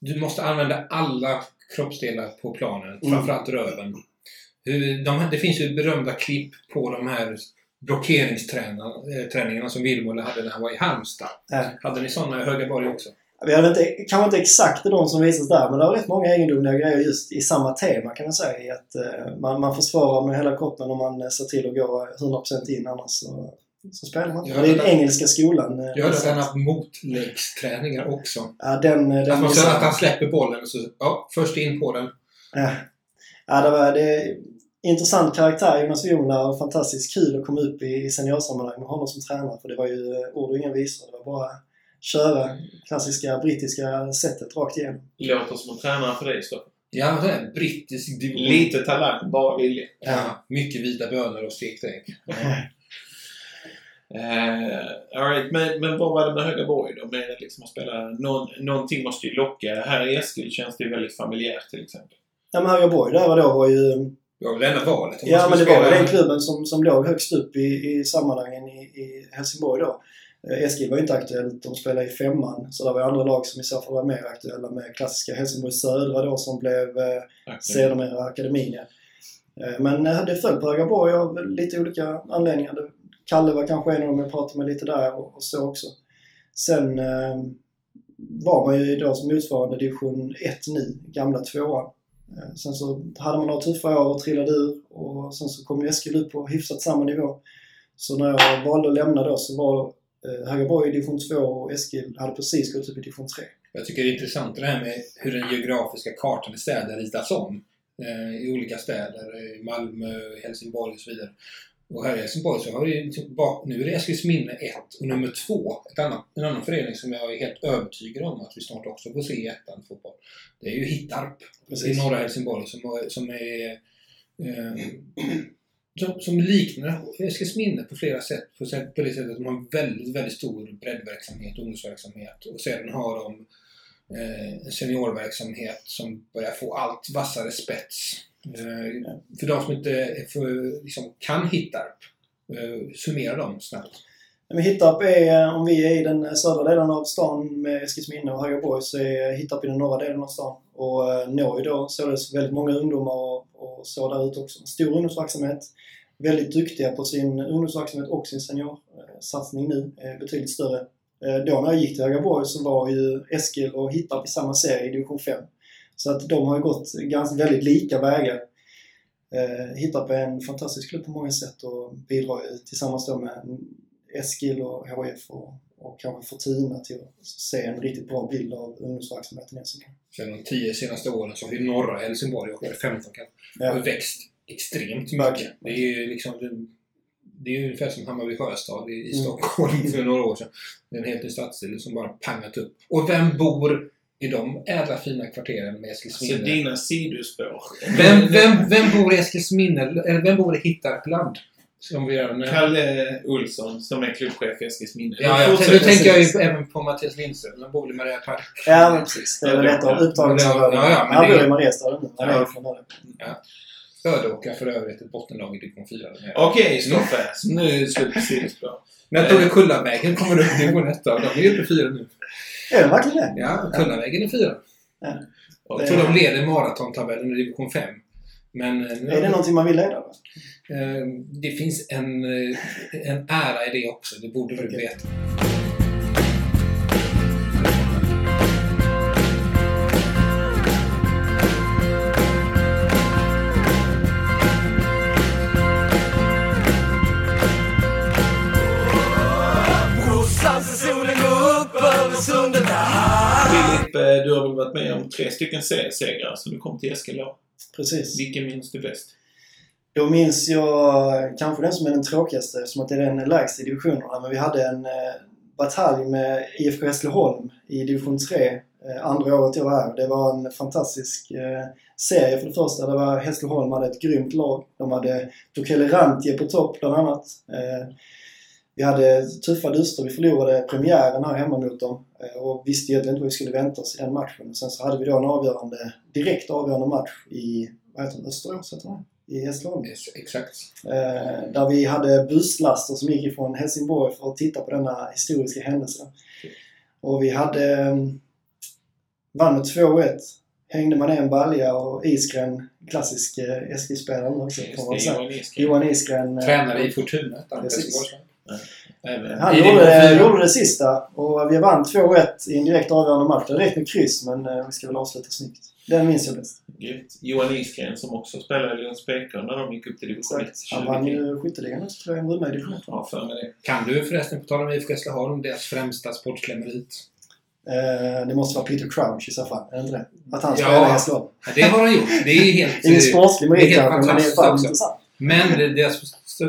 du måste använda alla kroppsdelar på planen, Mm. framförallt röven. Hur, de, det finns ju berömda klipp på de här blockeringsträningarna som Virmola hade när han var i Halmstad. Ja. Hade ni sådana i Högaborg också? Vi hade inte, kanske inte exakt de som visas där, men det var rätt många egendomliga grejer just i samma tema kan man säga. I att eh, man, man försvarar med hela kroppen om man eh, ser till att gå 100% in annars så, så spelar man inte. Det är den engelska skolan. eh, Jag hörde att han att- haft motläggsträningar också. Ja, den... eh, den Att man att han släpper bollen och så, ja, först in på den. Ja. ja, det var det, intressant karaktär, Jonas Wirmola. och Fantastiskt kul att komma upp i, seniorsammanhang med honom som tränare. För det var ju eh, ord och inga visor. Det var bara köra klassiska brittiska sättet rakt igenom. Låter som en tränare för dig, Stoffe. Ja, det är brittisk division. Lite talang, bara vilja. Ja, mycket vita bönor och stekt ägg. <laughs> Eh, all right. men, men vad var det med Högaborg då? Med liksom att spela... Någon, någonting måste ju locka. Här i Eskil känns det ju väldigt familjärt till exempel. Ja, men Högaborg där och då var ju... Det var väl enda valet. Ja, men det var ju spela- den klubben som, som låg högst upp i, i sammanhangen i, i Helsingborg då. Eh, Eskil var ju inte aktuellt. De spelade i femman. Så det var andra lag som i så fall var mer aktuella med klassiska Helsingborg Södra då som blev eh, sedermera akademin. Eh, Men eh, det föll på Högaborg av lite olika anledningar. Kalle var kanske en av dem jag pratade med lite där och, och så också. Sen eh, var man ju då som motsvarande division 1 nu, gamla tvåan. Eh, Sen så hade man några tuffa år och trillade ur och sen så kom ju Eskil upp på hyfsat samma nivå. Så när jag valde att lämna då så var eh, Högaborg i division 2 och Eskil hade precis gått upp i division 3. Jag tycker det är intressant det här med hur den geografiska kartan i städer ritas om. eh, i olika städer. i Malmö, Helsingborg och så vidare. Och här i Helsingborg så har vi liksom nu är det Eskilsminne 1 och nummer 2, ett annat, en annan förening som jag är helt övertygad om att vi snart också får se i ettan fotboll. Det är ju Hittarp i norra Helsingborg som, som är eh, som, som liknar Eskilsminne på flera sätt. På, sätt, på det sättet att de har en väldigt, väldigt stor breddverksamhet, ungdomsverksamhet. Och sedan har de eh, en seniorverksamhet som börjar få allt vassare spets. Eh, för de som inte för, liksom, kan Hittarp, eh, summera dem snabbt. Men Hittarp är, om vi är i den södra delen av stan med Eskilsminne och Högaborg så är Hittarp i den norra delen av stan. Och eh, når ju då således väldigt många ungdomar och, och så där ute också. Stor ungdomsverksamhet. Väldigt duktiga på sin ungdomsverksamhet och sin seniorsatsning nu. Eh, betydligt större. Eh, då när jag gick till Högaborg så var ju Eskil och Hittarp i samma serie i division 5. Så att de har ju gått ganska väldigt lika vägar. Hittarp är en fantastisk klubb på många sätt och bidrar ju tillsammans då med Eskil och HIF och, och kanske Fortuna till att se en riktigt bra bild av ungdomsverksamheten i Helsingborg. Sen de tio senaste åren så har ju norra Helsingborg, och 15 kanske, ja. växt extremt mycket. Det är ju liksom det är ungefär som Hammarby Sjöstad i, i mm. Stockholm för några år sedan. Det är en helt ny stadsdel som bara pangat upp. Och vem bor i de ädla fina kvarteren med Eskilsminne? Alltså dina sidospår. Vem, vem, vem bor i Eskilsminne? Eller vem bor i Hittarpland? Som vi gör Kalle Olsson som är klubbchef i Eskilsminne. Ja, ja. Nu tänker jag ju även på Mattias Lindström. Han bor i Maria Park. Ja, men precis. Det är väl ett av upptagningsområdena. Ja, ja, han bor i Mariestad nu. Han är från Ja. Ödåka för övrigt ett bottenlag i division 4. Okej, okay, Stoffe. Nu är det slut på sidospår. När Tore Kullavägen kommer upp i division 1 De är uppe i 4 nu. Är det verkligen det? Ja, Kullavägen är 4. Ja. Jag tror de leder maratontabellen i division 5. Men, eh, är det någonting man vill leda? Eh, det finns en, eh, en ära i det också. Det borde du okay. veta. Filip, du har väl varit med om tre stycken seriesegrar så du kom till Eskil Precis. Vilken minns du bäst? Då minns jag kanske den som är den tråkigaste som att det är den lägsta i divisionerna. Men vi hade en eh, batalj med IFK Hässleholm i division 3 eh, andra året jag var här. Det var en fantastisk eh, serie för det första. Det var Hässleholm hade ett grymt lag. De hade Tokele Rantje på topp bland annat. Eh, vi hade tuffa duster. Vi förlorade premiären här hemma mot dem eh, och visste egentligen inte vad vi skulle vänta oss i den matchen. Sen så hade vi då en avgörande, direkt avgörande match i, vad heter det, Österås heter det? I Hässleholm. Yes, exakt. Eh, där vi hade busslaster som gick ifrån Helsingborg för att titta på denna historiska händelse. Och vi hade... Mm, vann med 2-1. Hängde man en balja och Isgren, klassisk eh, Eskilspelare också. Johan Isgren. Johan Isgren. Tränare i Fortuna. Han gjorde det, gjorde det sista och vi vann 2-1 i en direkt avgörande match. Det räckte med kryss men eh, vi ska väl avsluta snyggt. Den minns jag bäst. Johan Isgren som också spelade i Lunds BK när de gick upp till division 1. Han vann ju skytteligan också tror jag. Han i division 1. Ja, för mig det. Kan du förresten, på tal om IFK Hässleholm, deras främsta sportsliga merit? Eh, det måste vara Peter Crouch i så fall, är det inte det? Att han spelar i Hässleholm. Ja, det har han gjort. Det är helt... <laughs> Ingen sportslig merit kanske, men det är fan intressant. Men det, deras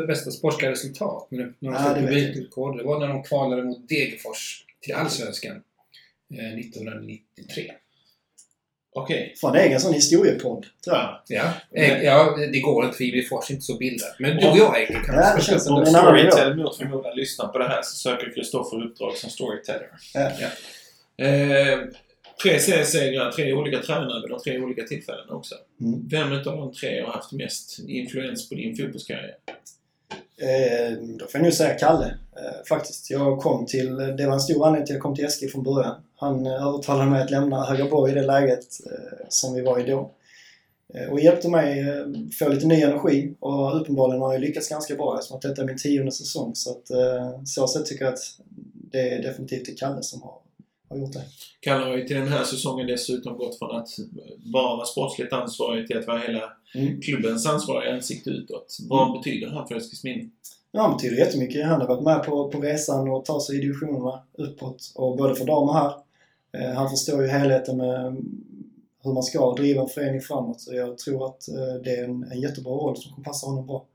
bästa sportsliga resultat när de ja, publikrekord, det var när de kvalade mot Degerfors till Allsvenskan eh, 1993. Okej. Okay. Fan, det är en sån historiepodd, tror jag. Ja, eh, ja det går inte för Degerfors är inte så bildat. Men du och jag Egil kan ja, det känns som en Storytel mot förmodan lyssnar på det här så söker Kristoffer uppdrag som storyteller. Ja. ja. Eh, tre seriesegrar, tre olika tränare vid de tre olika tillfällena också. Mm. Vem av de tre har haft mest influens på din fotbollskarriär? Eh, då får jag nog säga Kalle, eh, faktiskt. Jag kom till, det var en stor anledning till att jag kom till Eskil från början. Han eh, övertalade mig att lämna Högaborg i det läget eh, som vi var i då. Eh, och hjälpte mig eh, få lite ny energi och uppenbarligen har jag lyckats ganska bra eftersom att detta är min tionde säsong. Så att så sätt tycker jag att det är definitivt Kalle som har har gjort det. Kalle har ju till den här säsongen dessutom gått från att bara vara sportsligt ansvarig till att vara hela mm. klubbens ansvariga ansikte utåt. Vad mm. betyder han för Eskilsminne? Ja, han betyder jättemycket. Han har varit med på, på resan och tar sig i divisionerna uppåt. Och både för damer här. Eh, han förstår ju helheten med hur man ska driva en förening framåt. Så jag tror att eh, det är en, en jättebra roll som kommer passa honom bra.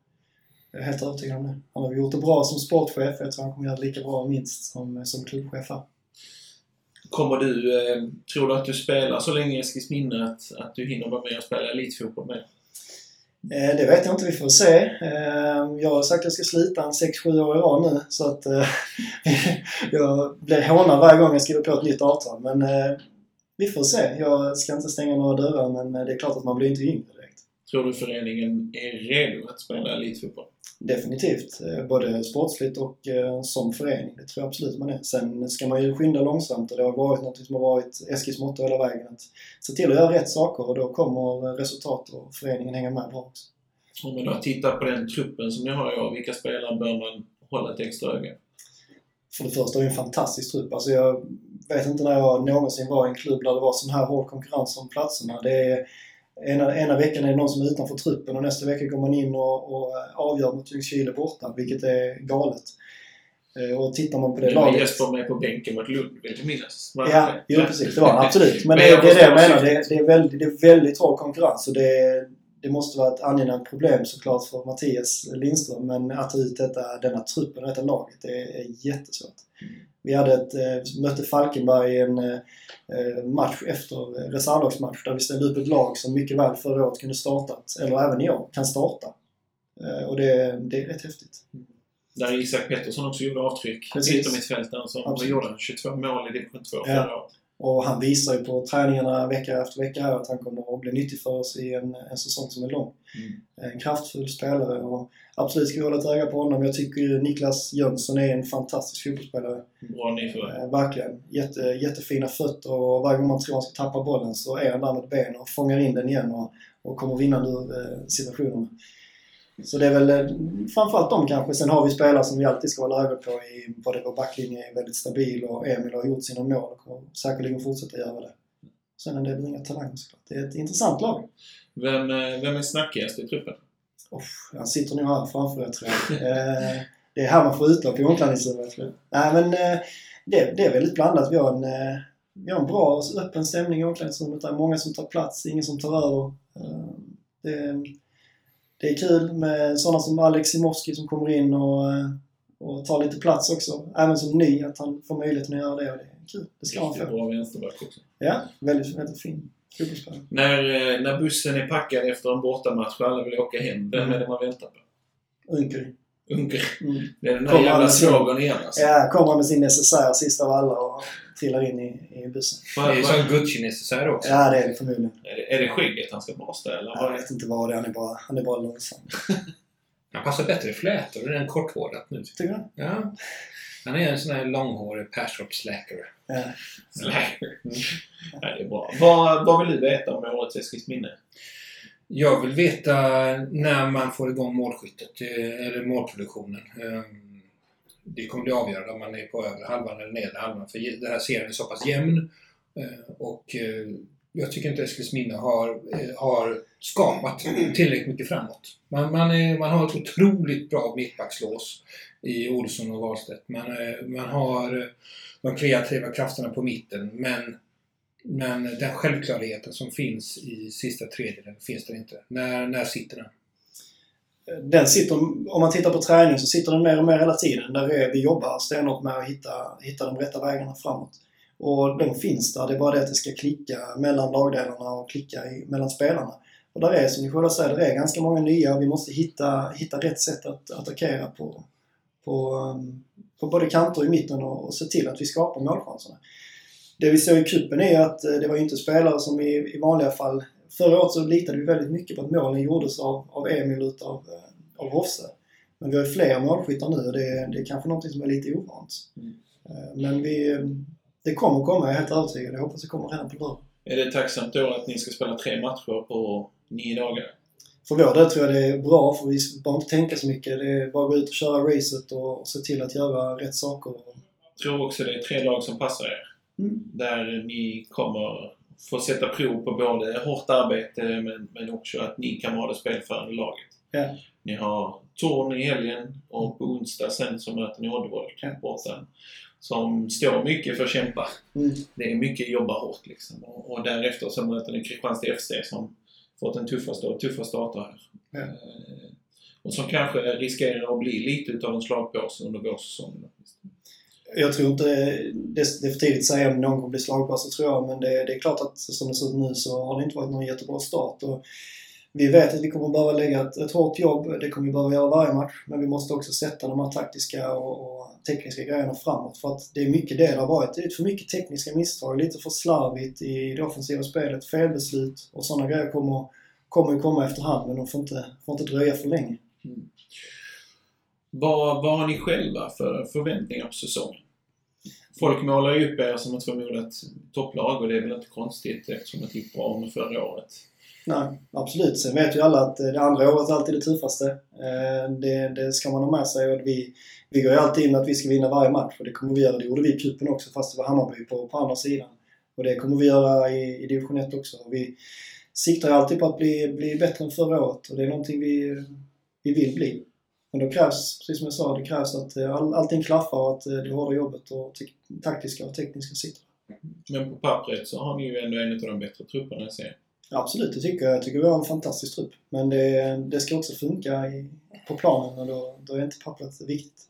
Jag är helt övertygad om det. Han har gjort det bra som sportchef. Jag tror han kommer göra det lika bra minst som, som klubbchef här. Kommer du, eh, tror du att du spelar så länge i Eskilsminne att, att du hinner vara med och spela elitfotboll med? Eh, det vet jag inte, vi får se. Eh, jag har sagt att jag ska slita en 6-7 år i rad nu så att <laughs> jag blir hånad varje gång jag skriver på ett nytt avtal. Men vi får se. Jag ska inte stänga några dörrar men det är klart att man blir inte yngre direkt. Tror du föreningen är redo att spela elitfotboll? Definitivt. Eh, Både sportsligt och eh, som förening. Det tror jag absolut man är. Sen ska man ju skynda långsamt och det har varit något som har varit Eskils motto hela vägen. Att se till att göra rätt saker och då kommer resultat och föreningen hänga med bra också. Om man då tittar på den truppen som ni har i år, vilka spelare bör man hålla ett extra öga? För det första är det en fantastisk trupp. Alltså jag vet inte när jag någonsin var i en klubb där det var sån här hård konkurrens om platserna. Det är, ena, ena veckan är det någon som är utanför truppen och nästa vecka går man in och, och avgör mot Ljungskile borta, vilket är galet. Eh, Och tittar man på det laget... Jesper med på bänken mot Lund, vill du minnas? Ja, det? jo precis. Det var han absolut. <laughs> Men Men det, det är det jag menar. Det, det, är väldigt, det är väldigt hård konkurrens och det, det måste vara ett angenämt problem såklart för Mattias Lindström. Men att ta ut detta, denna truppen och detta laget, det är jättesvårt. Vi hade ett, eh, mötte Falkenberg i en eh, match efter eh, reservlagsmatch där vi ställde upp ett lag som mycket väl förra året kunde startat, eller även i år, kan starta. Eh, Och det, det är rätt häftigt. Där Isak Pettersson också gjorde avtryck. Yttermittfältaren som Absolut. gjorde 22 mål i division 2 Ja. förra året. Och han visar ju på träningarna vecka efter vecka här att han kommer att bli nyttig för oss i en, en säsong som är lång. Mm. En kraftfull spelare och absolut ska vi hålla ett öga på honom. Jag tycker ju Niklas Jönsson är en fantastisk fotbollsspelare. Bra nyförvärv. Eh, verkligen. Jätte, jättefina fötter och varje gång man tror han ska tappa bollen så är han där med ett ben och fångar in den igen och, och kommer vinnande ur eh, situationerna. Så det är väl eh, framförallt de kanske. Sen har vi spelare som vi alltid ska hålla öga på i både vår backlinje är väldigt stabil och Emil har gjort sina mål och kommer säkerligen fortsätta göra det. Sen är det väl inga talanger såklart. Det är ett intressant lag. Vem, eh, vem är snackigast i truppen? Uff, han sitter nog här framför jag tror jag. Eh, det är här man får utlopp i omklädningsrummet. Nej men eh, det, det är väldigt blandat. Vi har en, eh, vi har en bra öppen stämning i omklädningsrummet. Det är många som tar plats, ingen som tar över. Det, det är kul med sådana som Alex Simowski som kommer in och, eh, och tar lite plats också. Även som ny, att han får möjligheten att göra det. Och det är kul. Det ska han få. bra vänsterback också. Ja, väldigt, väldigt fin fotbollsspelare. När, eh, när bussen är packad efter en bortamatch och alla vill åka hem, vem är det man väntar på? Unkry. Unker. Mm. Det är den där Kommer jävla svågern igen alltså. Ja, kommer med sin necessär sist av alla och trillar in i, i bussen. Det är vad- som Gucci-necessär också. Ja, det är det förmodligen. Är det, är det skägget han ska borsta eller? Jag vet inte vad det är. Han är bara, han är bara långsam. <laughs> Han passar bättre i flätor än korthårat nu. Tycker du? Ja. Han är en sån här långhårig patchwork slacker. Ja. Slacker. Ja, det är bra. Vad, vad vill du veta om årets Eskilsminne? Jag vill veta när man får igång målskyttet, eh, eller målproduktionen. Ehm, det kommer bli avgörande om man är på övre halvan eller nedre halvan. För den här serien är så pass jämn. Eh, och eh, jag tycker inte Eskilsminne har, har skapat tillräckligt mycket framåt. Man, man, är, man har ett otroligt bra mittbackslås i Olsson och Wahlstedt. Man, man har de kreativa krafterna på mitten men men den självklarheten som finns i sista tredjedelen finns den inte. När, när sitter den? Den sitter, om man tittar på träning så sitter den mer och mer hela tiden. Där är, vi jobbar stenhårt med att hitta, hitta de rätta vägarna framåt. Och de finns där. Det är bara det att det ska klicka mellan lagdelarna och klicka i, mellan spelarna. Och där är, som ni själva säger, det är ganska många nya och vi måste hitta, hitta rätt sätt att attackera på, på, på både kanter och i mitten och, och se till att vi skapar målchanserna. Det vi såg i cupen är att eh, det var ju inte spelare som i, i vanliga fall... Förra året så litade vi väldigt mycket på att målen gjordes av, av Emil utav eh, av Hosse. Men vi har ju fler målskyttar nu och det, det är kanske något som är lite ovant. Mm. Eh, Men vi, det kommer komma, jag är helt övertygad. Jag hoppas det kommer redan på lördag. Är det tacksamt då att ni ska spela tre matcher på nio dagar? För vår del tror jag det är bra för vi behöver inte tänka så mycket. Det är bara att gå ut och köra racet och se till att göra rätt saker. Jag tror också det är tre lag som passar er. Mm. Där ni kommer få sätta prov på både hårt arbete men, men också att ni kan vara det spelförande laget. Ja. Ni har Torn i helgen och på onsdag sen så möter ni Oddevold Ja. borta. som står mycket för att kämpa. Mm. Det är mycket jobba hårt liksom. Och, och därefter så möter ni Kristianstad FC som fått en tuffare, och tuffa starter här. Ja. Eh, och som kanske riskerar att bli lite utav en slagpåse under vårsäsongen. Jag tror inte, det det är för tidigt att säga om någon kommer bli slagpåse tror jag, men det, det är klart att som det ser ut nu så har det inte varit någon jättebra start. Och vi vet att vi kommer behöva lägga ett, ett hårt jobb, det kommer vi behöva göra varje match, men vi måste också sätta de här taktiska och, och tekniska grejerna framåt. För att det är mycket det det har varit. Det är för mycket tekniska misstag, lite för slarvigt i det offensiva spelet, felbeslut och sådana grejer kommer, kommer ju komma efterhand, men de får inte, får inte dröja för länge. Mm. Vad, vad har ni själva för förväntningar på säsongen? Folk målar ju upp er som ett förmodat topplag och det är väl inte konstigt eftersom det gick bra under förra året. Nej, absolut. Sen vet ju alla att det andra året är alltid det tuffaste. Eh, det, det ska man ha med sig. Och vi, vi går ju alltid in med att vi ska vinna varje match och det kommer vi göra. Det gjorde vi i cupen också fast det var Hammarby på, på andra sidan. Och det kommer vi göra i, i division 1 också. Och vi siktar ju alltid på att bli, bli bättre än förra året och det är någonting vi, vi vill bli. Men då krävs, precis som jag sa, det krävs att eh, all, allting klaffar och att eh, det hårda jobbet och te- taktiska och tekniska sitter. Men på pappret så har ni ju ändå en av de bättre trupperna jag ser. Absolut, det tycker jag. Jag tycker vi har en fantastisk trupp. Men det, det ska också funka i, på planen och då, då är inte pappret viktigt.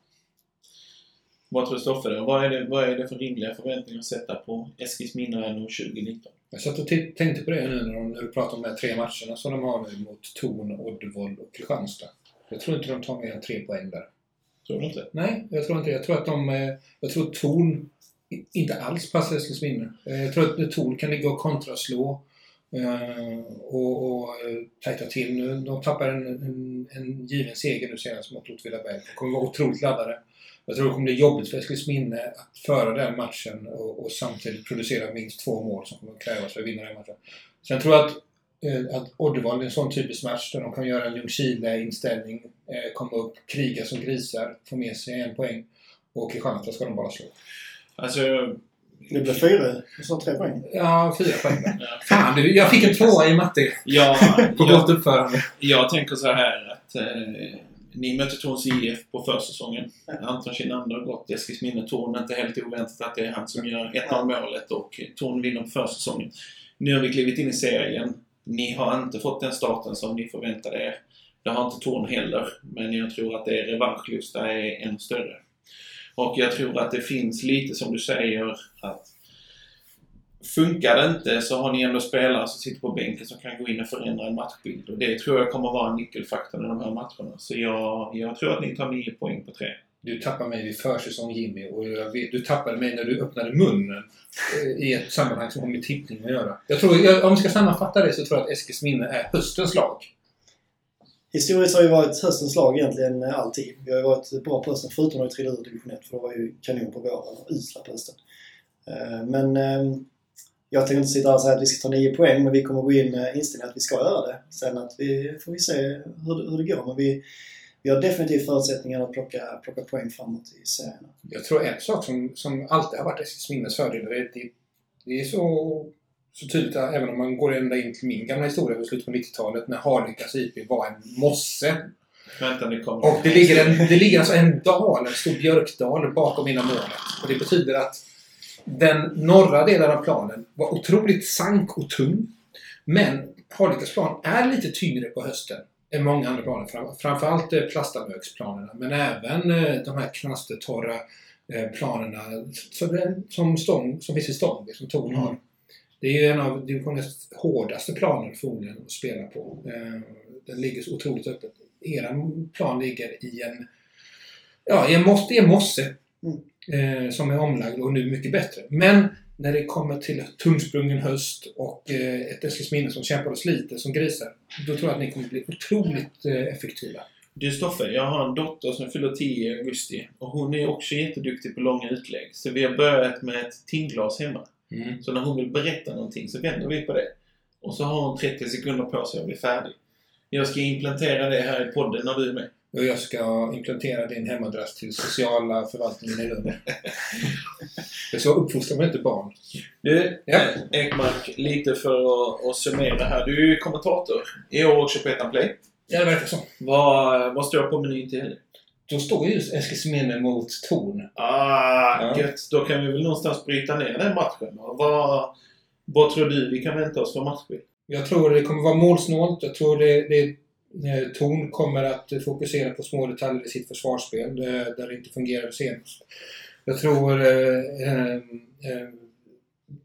Vad tror Stoffe då? Vad är, det, vad är det för rimliga förväntningar att sätta på Eskilsminna NO 2019? Jag satt och tänkte på det nu när du pratade om de här tre matcherna som de har nu mot Torn, Oddevold och Kristianstad. Jag tror inte de tar mer än tre poäng där. Tror du inte? Nej, jag tror inte det. Jag tror att de... eh, Jag tror Torn inte alls passar Eskilsminne. Eh, Jag tror att Torn kan ligga och kontraslå eh, och, och tajta till nu. De tappar en, en, en given seger nu senast mot Åtvidaberg. De kommer vara otroligt laddade. Jag tror det kommer bli jobbigt för Eskilsminne att föra den matchen och, och samtidigt producera minst två mål som kommer krävas för att vinna den matchen. Sen tror jag att, att Oddevold är en sån typisk match där de kan göra en Ljungskile-inställning, eh, komma upp, kriga som grisar, få med sig en poäng. Och Kristianstad ska de bara slå. Alltså, Det blir fyra, du sa tre poäng. Ja, fyra poäng ja, Fan, du, jag fick en tvåa i matte jag, <laughs> på jag, gott uppförande. jag tänker så här att eh, ni mötte Torns IF på försäsongen. Anton Kinnander har gått Eskilsminne. Torn inte helt oväntat att det är han som gör 1-0 målet och Torn vinner på försäsongen. Nu har vi klivit in i serien. Ni har inte fått den starten som ni förväntade er. Det har inte Torn heller, men jag tror att er revanschlusta är ännu större. Och jag tror att det finns lite som du säger att Funkar det inte så har ni ändå spelare som sitter på bänken som kan gå in och förändra en matchbild. Och det tror jag kommer vara en nyckelfaktor i de här matcherna. Så jag, jag tror att ni tar 9 poäng på tre. Du tappade mig vid försäsong Jimmy och jag vet, du tappade mig när du öppnade munnen eh, i ett sammanhang som har med tippning att göra. Jag tror, jag, om vi ska sammanfatta det så tror jag att Eskils minne är höstens lag. Historiskt har ju varit höstens lag egentligen eh, alltid. Vi har ju varit bra på hösten, förutom när vi trillade ur division 1, för då var ju kanon på våren och usla på hösten. Eh, men ehm, jag tänker inte sitta här och säga att vi ska ta 9 poäng, men vi kommer gå in med inställningen att vi ska göra det. Sen att vi, får vi se hur, det- hur det går. Men vi, vi har definitivt förutsättningar att plocka, plocka poäng framåt i serien. Jag tror en sak som, som alltid har varit Eskilsminnes fördel, det, det, det är så, så tydligt att även om man går ända in till min gamla historia vid slutet på 90-talet när Harlikas IP var en mosse. Vänta, det kommer. Och det ligger, en, det ligger alltså en dal, en stor björkdal bakom mina målet. Och det betyder att den norra delen av planen var otroligt sank och tung. Men Harlikas plan är lite tyngre på hösten många andra planer. Fram, framförallt eh, plastamögsplanerna, men även eh, de här knastertorra eh, planerna som, stång, som finns i Stångby, som Torn har. Det är ju en av divisionens hårdaste planer förmodligen att spela på. Den ligger så otroligt öppet. Eran plan ligger i en, ja, i en, moss, i en mosse eh, som är omlagd och nu mycket bättre. Men när det kommer till tungsprungen höst och eh, ett Eskilsminne som kämpar och sliter som grisar, då tror jag att ni kommer bli otroligt eh, effektiva. Du Stoffe, jag har en dotter som fyller 10 i augusti och hon är också jätteduktig på långa utlägg. Så vi har börjat med ett timglas hemma. Så när hon vill berätta någonting så vänder vi på det. Och så har hon 30 sekunder på sig att bli färdig. Jag ska implementera det här i podden när du är med. Och jag ska implementera din hemadress till sociala förvaltningen i Lund. <laughs> För så uppfostrar man inte barn. Du, Ja. eh, Ekmark, lite för att, att summera här. Du är ju kommentator i år också på Ettan Play. Ja, det verkar så. Vad, vad står på menyn till helgen? då står ju Eskilsminne mot Torn. Ah, Ja. gött. Då kan vi väl någonstans bryta ner den matchen. Vad, vad tror du vi kan vänta oss för matchbild? Jag tror det kommer vara målsnålt. Jag tror det, det eh, Eh, Torn kommer att fokusera på små detaljer i sitt försvarsspel eh, där, det inte fungerade senast. Jag tror eh, eh, eh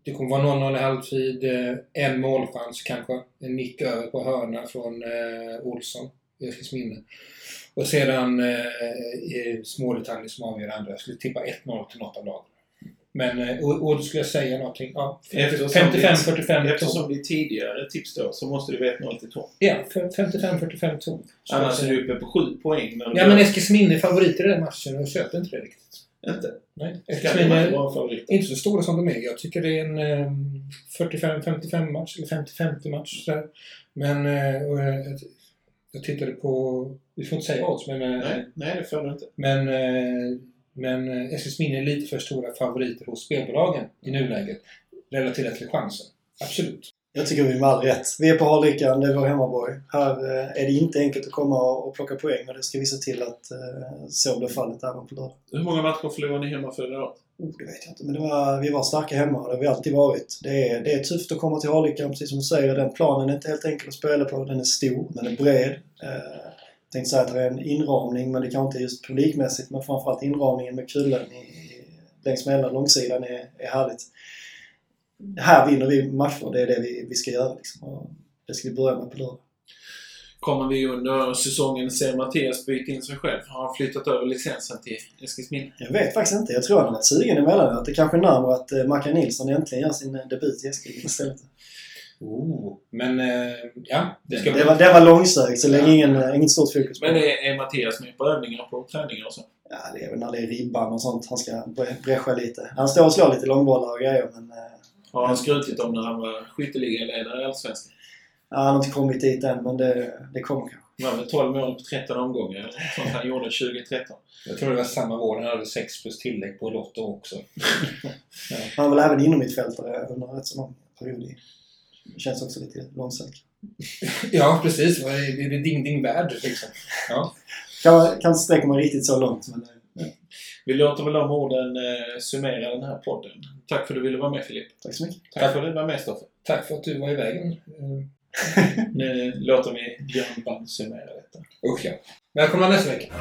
det kommer vara 0-0 i halvtid, eh, en målchans kanske. En nick över på hörna från eh, Olsson i Eskilsminne. Och sedan eh, små detaljer som avgör andra. Jag skulle tippa 1-0 till något av lagen. Men, eh, och, och skulle jag säga någonting. Ja, Eftersom 55-45 Eftersom det är tidigare tips då så måste det vara 1-0 till Tom. Ja, 55-45 ton. Annars är du uppe på 7 poäng. När du Ja, men Eskilsminne är favoriter i den matchen och jag köper inte det riktigt. Inte? Nej. Eskilsminne favorit? är inte så stora som de är. Jag tycker det är en eh, 45-55 match, eller 50-50 match. Sådär. Men eh, eh, jag- jag tittade på, vi får inte säga odds, men, eh, Nej, nej, det får du inte. men, eh, men eh, Eskilsminne är lite för stora favoriter hos spelbolagen i nuläget. Relaterat till chansen. Absolut. Jag tycker vi är med all rätt. Vi är på Harlyckan, det är vår hemmaborg. Här eh, är det inte enkelt att komma och plocka poäng och det ska vi se till att eh, så blir fallet även på lördag. Hur många matcher förlorade ni hemma förra året? Oh, det vet jag inte, men det var, vi var starka hemma och det har vi alltid varit. Det är, det är tufft att komma till Harlyckan, precis som du säger. Den planen är inte helt enkel att spela på. Den är stor, den är bred. Eh, tänkte säga att det är en inramning, men det kanske inte är just publikmässigt. Men framförallt inramningen med kullen i, i, längs med hela långsidan är, är härligt. Här vinner vi matcher, det är det vi, vi ska göra. Liksom. Det ska vi börja med på lördag. Kommer vi under säsongen se Mattias byta in sig själv? Har han flyttat över licensen till Eskilsminne? Jag vet faktiskt inte. Jag tror han har varit sugen emellanåt. Det kanske är närmare att eh, Mackan Nilsson äntligen gör sin eh, debut i Eskilstuna istället. Oh, men eh, ja, det ska Det var, det var långsökt, så länge ingen, eh, inget stort fokus på Men det. är, är Mattias med på övningar på träningar och så? Ja, det är väl när det är ribban och sånt han ska bre- bräscha lite. Han står och slår lite långbollar och grejer, men eh, Har han skrutit om när han var skytteligaledare i Allsvenskan? ja, han har inte kommit dit än, men det, det kommer kanske. Det var väl 12 mål på 13 omgångar eller sånt han gjorde 2013. Jag tror det var samma år han hade 6 plus tillägg på Lotto också. <laughs> Han var väl även inom mittfältare under en rätt så lång period. i- Det känns också lite långsökt. <laughs> Ja, precis. Det är det ding ding värld liksom. Ja. Kan, kan inte sträcka mig riktigt så långt, men eh, Vi låter väl de orden eh, summera den här podden. Tack för att du ville vara med Filip. tack så mycket. Tack för att du var med Stoffe. Tack för att du var i vägen. Eh, <laughs> Nu låter vi Björn Band summera detta. Usch ja. Välkomna nästa vecka.